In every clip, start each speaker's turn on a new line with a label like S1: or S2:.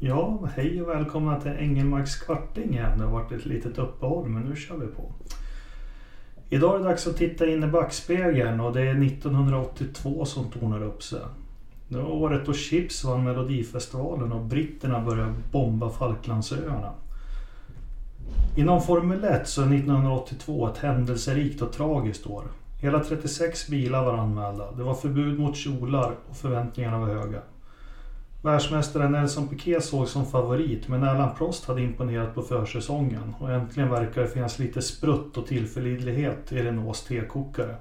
S1: Ja, hej och välkomna till Engelmarks kvarting igen. Det har varit ett litet uppehåll men nu kör vi på. Idag är det dags att titta in i backspegeln och det är 1982 som tornar upp sig. Det var året då Chips vann Melodifestivalen och britterna började bomba Falklandsöarna. Inom Formel 1 så är 1982 ett händelserikt och tragiskt år. Hela 36 bilar var anmälda. Det var förbud mot kjolar och förväntningarna var höga. Världsmästaren Nelson Piquet såg som favorit men Alan Prost hade imponerat på försäsongen och äntligen verkar det finnas lite sprutt och tillförlitlighet i Renaults tekokare.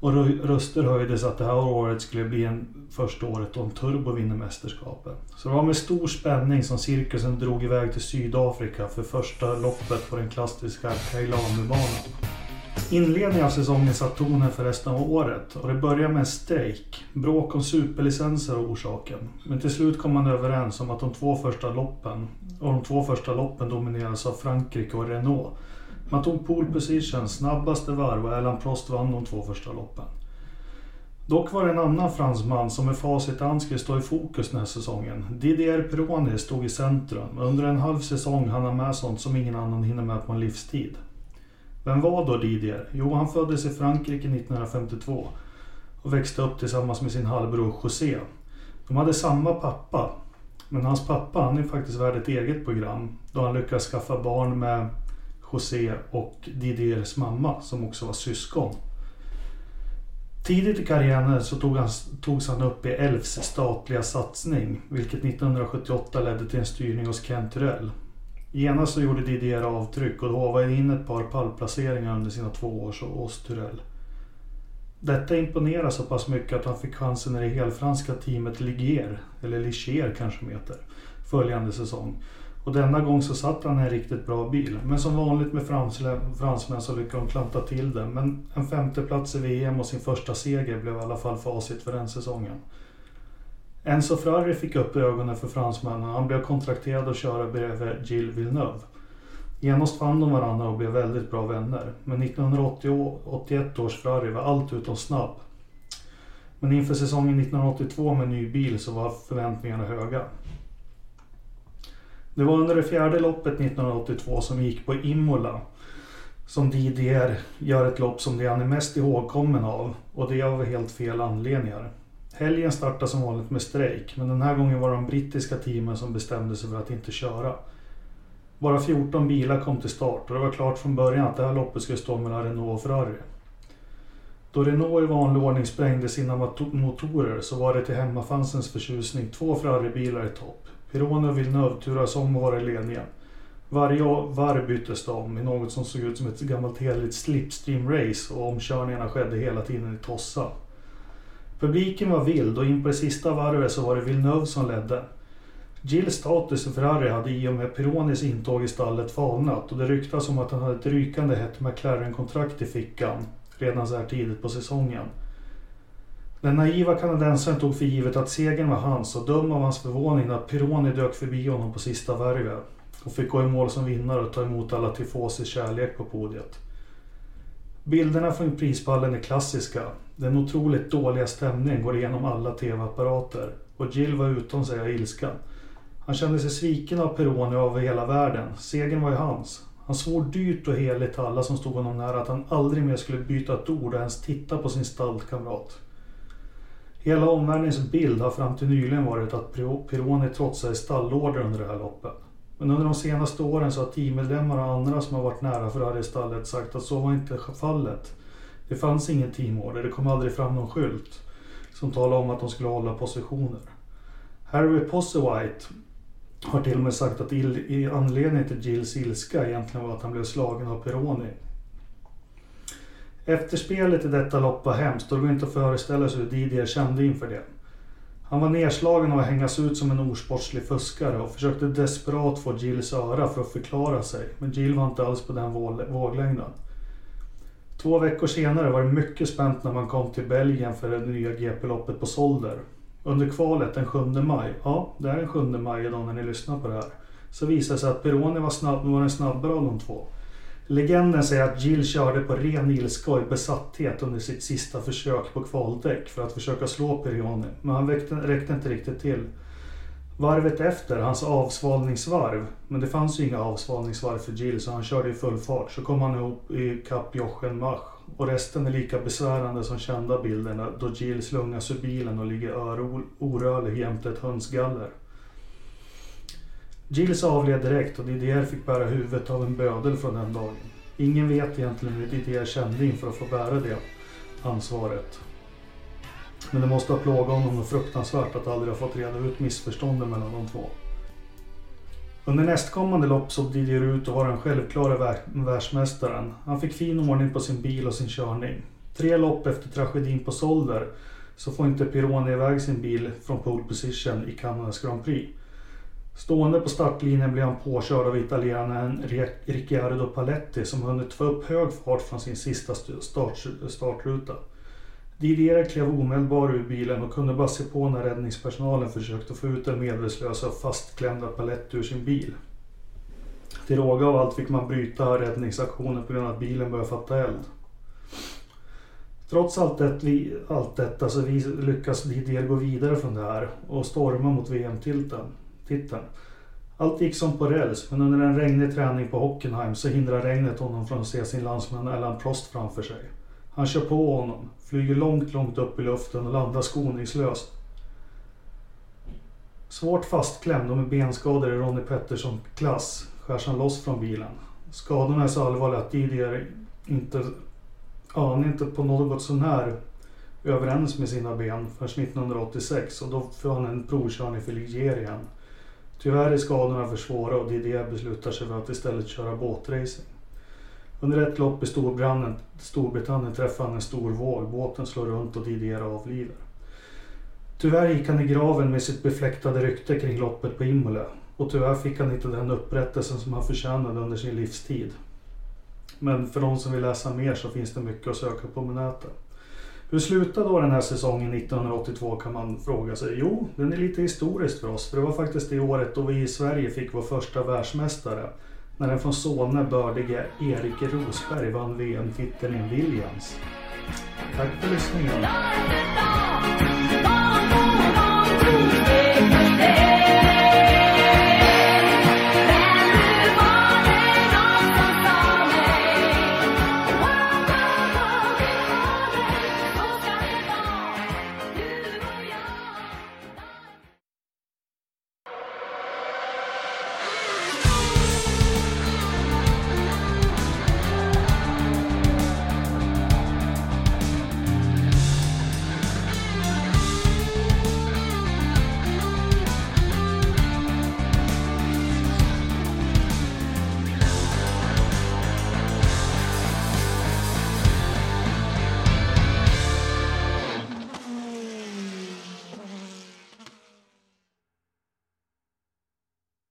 S1: Och röster höjdes att det här året skulle bli en första året då en turbo vinner mästerskapet. Så det var med stor spänning som cirkusen drog iväg till Sydafrika för första loppet på den klassiska Kailami-banan. Inledningen av säsongen satt tonen för resten av året och det började med en strejk. Bråk om superlicenser och orsaken. Men till slut kom man överens om att de två första loppen, och de två första loppen dominerades av Frankrike och Renault. Man tog pole position, snabbaste varv och Alain Prost vann de två första loppen. Dock var det en annan fransman som med facit i hand skulle stå i fokus den här säsongen. Didier Pironi stod i centrum. Under en halv säsong hann han med sånt som ingen annan hinner med på en livstid. Vem var då Didier? Jo, han föddes i Frankrike 1952 och växte upp tillsammans med sin halvbror José. De hade samma pappa, men hans pappa han är faktiskt värd ett eget program då han lyckas skaffa barn med José och Didiers mamma som också var syskon. Tidigt i karriären så tog han, togs han upp i Elfs statliga satsning, vilket 1978 ledde till en styrning hos Kent Röll. Genast så gjorde Didier avtryck och håvade in ett par pallplaceringar under sina två år hos Turell. Detta imponerade så pass mycket att han fick chansen i det helfranska teamet Ligier, eller Ligier kanske de heter, följande säsong. Och denna gång så satt han i en riktigt bra bil. Men som vanligt med fransmän så lyckades de klanta till det. Men en femteplats i VM och sin första seger blev i alla fall facit för den säsongen. Enzo Ferrari fick upp ögonen för fransmännen. Han blev kontrakterad att köra bredvid Gilles Villeneuve. Genast fann de varandra och blev väldigt bra vänner. Men 1981 års Ferrari var allt utom snabb. Men inför säsongen 1982 med ny bil så var förväntningarna höga. Det var under det fjärde loppet 1982 som gick på Imola som Didier gör ett lopp som det han är mest ihågkommen av och det av helt fel anledningar. Helgen startade som vanligt med strejk men den här gången var det de brittiska teamen som bestämde sig för att inte köra. Bara 14 bilar kom till start och det var klart från början att det här loppet skulle stå mellan Renault och Ferrari. Då Renault i vanlig ordning sprängde sina motorer så var det till hemmafansens förtjusning två Ferrari-bilar i topp. Pironi och Villeneuve turades om att vara i ledningen. Varje varv byttes de om i något som såg ut som ett gammalt heligt slipstream-race och omkörningarna skedde hela tiden i tossa. Publiken var vild och in på det sista varvet så var det Villeneuve som ledde. Gilles status i Ferrari hade i och med Pironis intåg i stallet falnat och det ryktas om att han hade ett rykande hett McLaren-kontrakt i fickan redan så här tidigt på säsongen. Den naiva kanadensaren tog för givet att segern var hans och döm av hans förvåning när Pironi dök förbi honom på sista varvet och fick gå i mål som vinnare och ta emot alla tifosis kärlek på podiet. Bilderna från prispallen är klassiska. Den otroligt dåliga stämningen går igenom alla tv-apparater och Jill var utom sig av ilska. Han kände sig sviken av Peroni och av hela världen. Segern var ju hans. Han svor dyrt och heligt till alla som stod honom nära att han aldrig mer skulle byta ett ord och ens titta på sin stallkamrat. Hela omvärldens bild har fram till nyligen varit att Pironi trotsade stallorder under det här loppet. Men under de senaste åren så har teammedlemmar och andra som har varit nära Ferrari-stallet sagt att så var inte fallet. Det fanns ingen teamorder, det kom aldrig fram någon skylt som talade om att de skulle hålla positioner. Harry Possewhite har till och med sagt att anledningen till Jills ilska egentligen var att han blev slagen av Peroni. Efterspelet i detta lopp var hemskt och det går inte att föreställa sig hur Didier kände inför det. Han var nedslagen av att hängas ut som en osportslig fuskare och försökte desperat få Jills öra för att förklara sig. Men Jill var inte alls på den våglängden. Två veckor senare var det mycket spänt när man kom till Belgien för det nya GP-loppet på Solder. Under kvalet den 7 maj, ja det är den 7 maj idag när ni lyssnar på det här, så visade det sig att Peroni var, snabb, var den snabbare av de två. Legenden säger att Jill körde på ren ilska och besatthet under sitt sista försök på kvaldäck för att försöka slå Perioni, men han räckte, räckte inte riktigt till. Varvet efter, hans avsvalningsvarv, men det fanns ju inga avsvalningsvarv för Jill så han körde i full fart, så kom han ihop i kapp Jochen Mach. Och resten är lika besvärande som kända bilderna då Jill slungas ur bilen och ligger orörlig jämte ett hönsgaller. Gills avled direkt och Didier fick bära huvudet av en bödel från den dagen. Ingen vet egentligen hur Didier kände inför att få bära det ansvaret. Men det måste ha plågat honom något fruktansvärt att aldrig ha fått reda ut missförstånden mellan de två. Under nästkommande lopp såg Didier ut att vara den självklara världsmästaren. Han fick fin ordning på sin bil och sin körning. Tre lopp efter tragedin på Solder så får inte Pironi iväg sin bil från pole position i Kanadas Grand Prix. Stående på startlinjen blir han påkörd av italienaren Ricciardo Paletti som hunnit få upp hög fart från sin sista start, startruta. Didier klev omedelbart ur bilen och kunde bara se på när räddningspersonalen försökte få ut den medvetslösa och fastklämda Palett ur sin bil. Till råga av allt fick man bryta räddningsaktionen på grund av att bilen började fatta eld. Trots allt, det, allt detta så lyckas Didier gå vidare från det här och storma mot VM-titeln. Allt gick som på räls, men under en regnig träning på Hockenheim så hindrar regnet honom från att se sin landsman Allan Prost framför sig. Han kör på honom, flyger långt, långt upp i luften och landar skoningslöst. Svårt fastklämd och med benskador i Ronnie Pettersson-klass skärs han loss från bilen. Skadorna är så allvarliga att Didier inte, ja, han inte på något sånär överens med sina ben förrän 1986 och då får han en provkörning för Ligerien. Tyvärr är skadorna för svåra och Didier beslutar sig för att istället köra båtracing. Under ett lopp i Storbritannien träffar han en stor våg. Båten slår runt och Didier avlider. Tyvärr gick han i graven med sitt befläktade rykte kring loppet på Imola. Och tyvärr fick han inte den upprättelsen som han förtjänade under sin livstid. Men för de som vill läsa mer så finns det mycket att söka på med nätet. Hur slutade då den här säsongen 1982 kan man fråga sig. Jo, den är lite historisk för oss. För det var faktiskt det året då vi i Sverige fick vår första världsmästare. När den från Solna bördige Erik Rosberg vann VM-titeln i en Williams. Tack för lyssningen.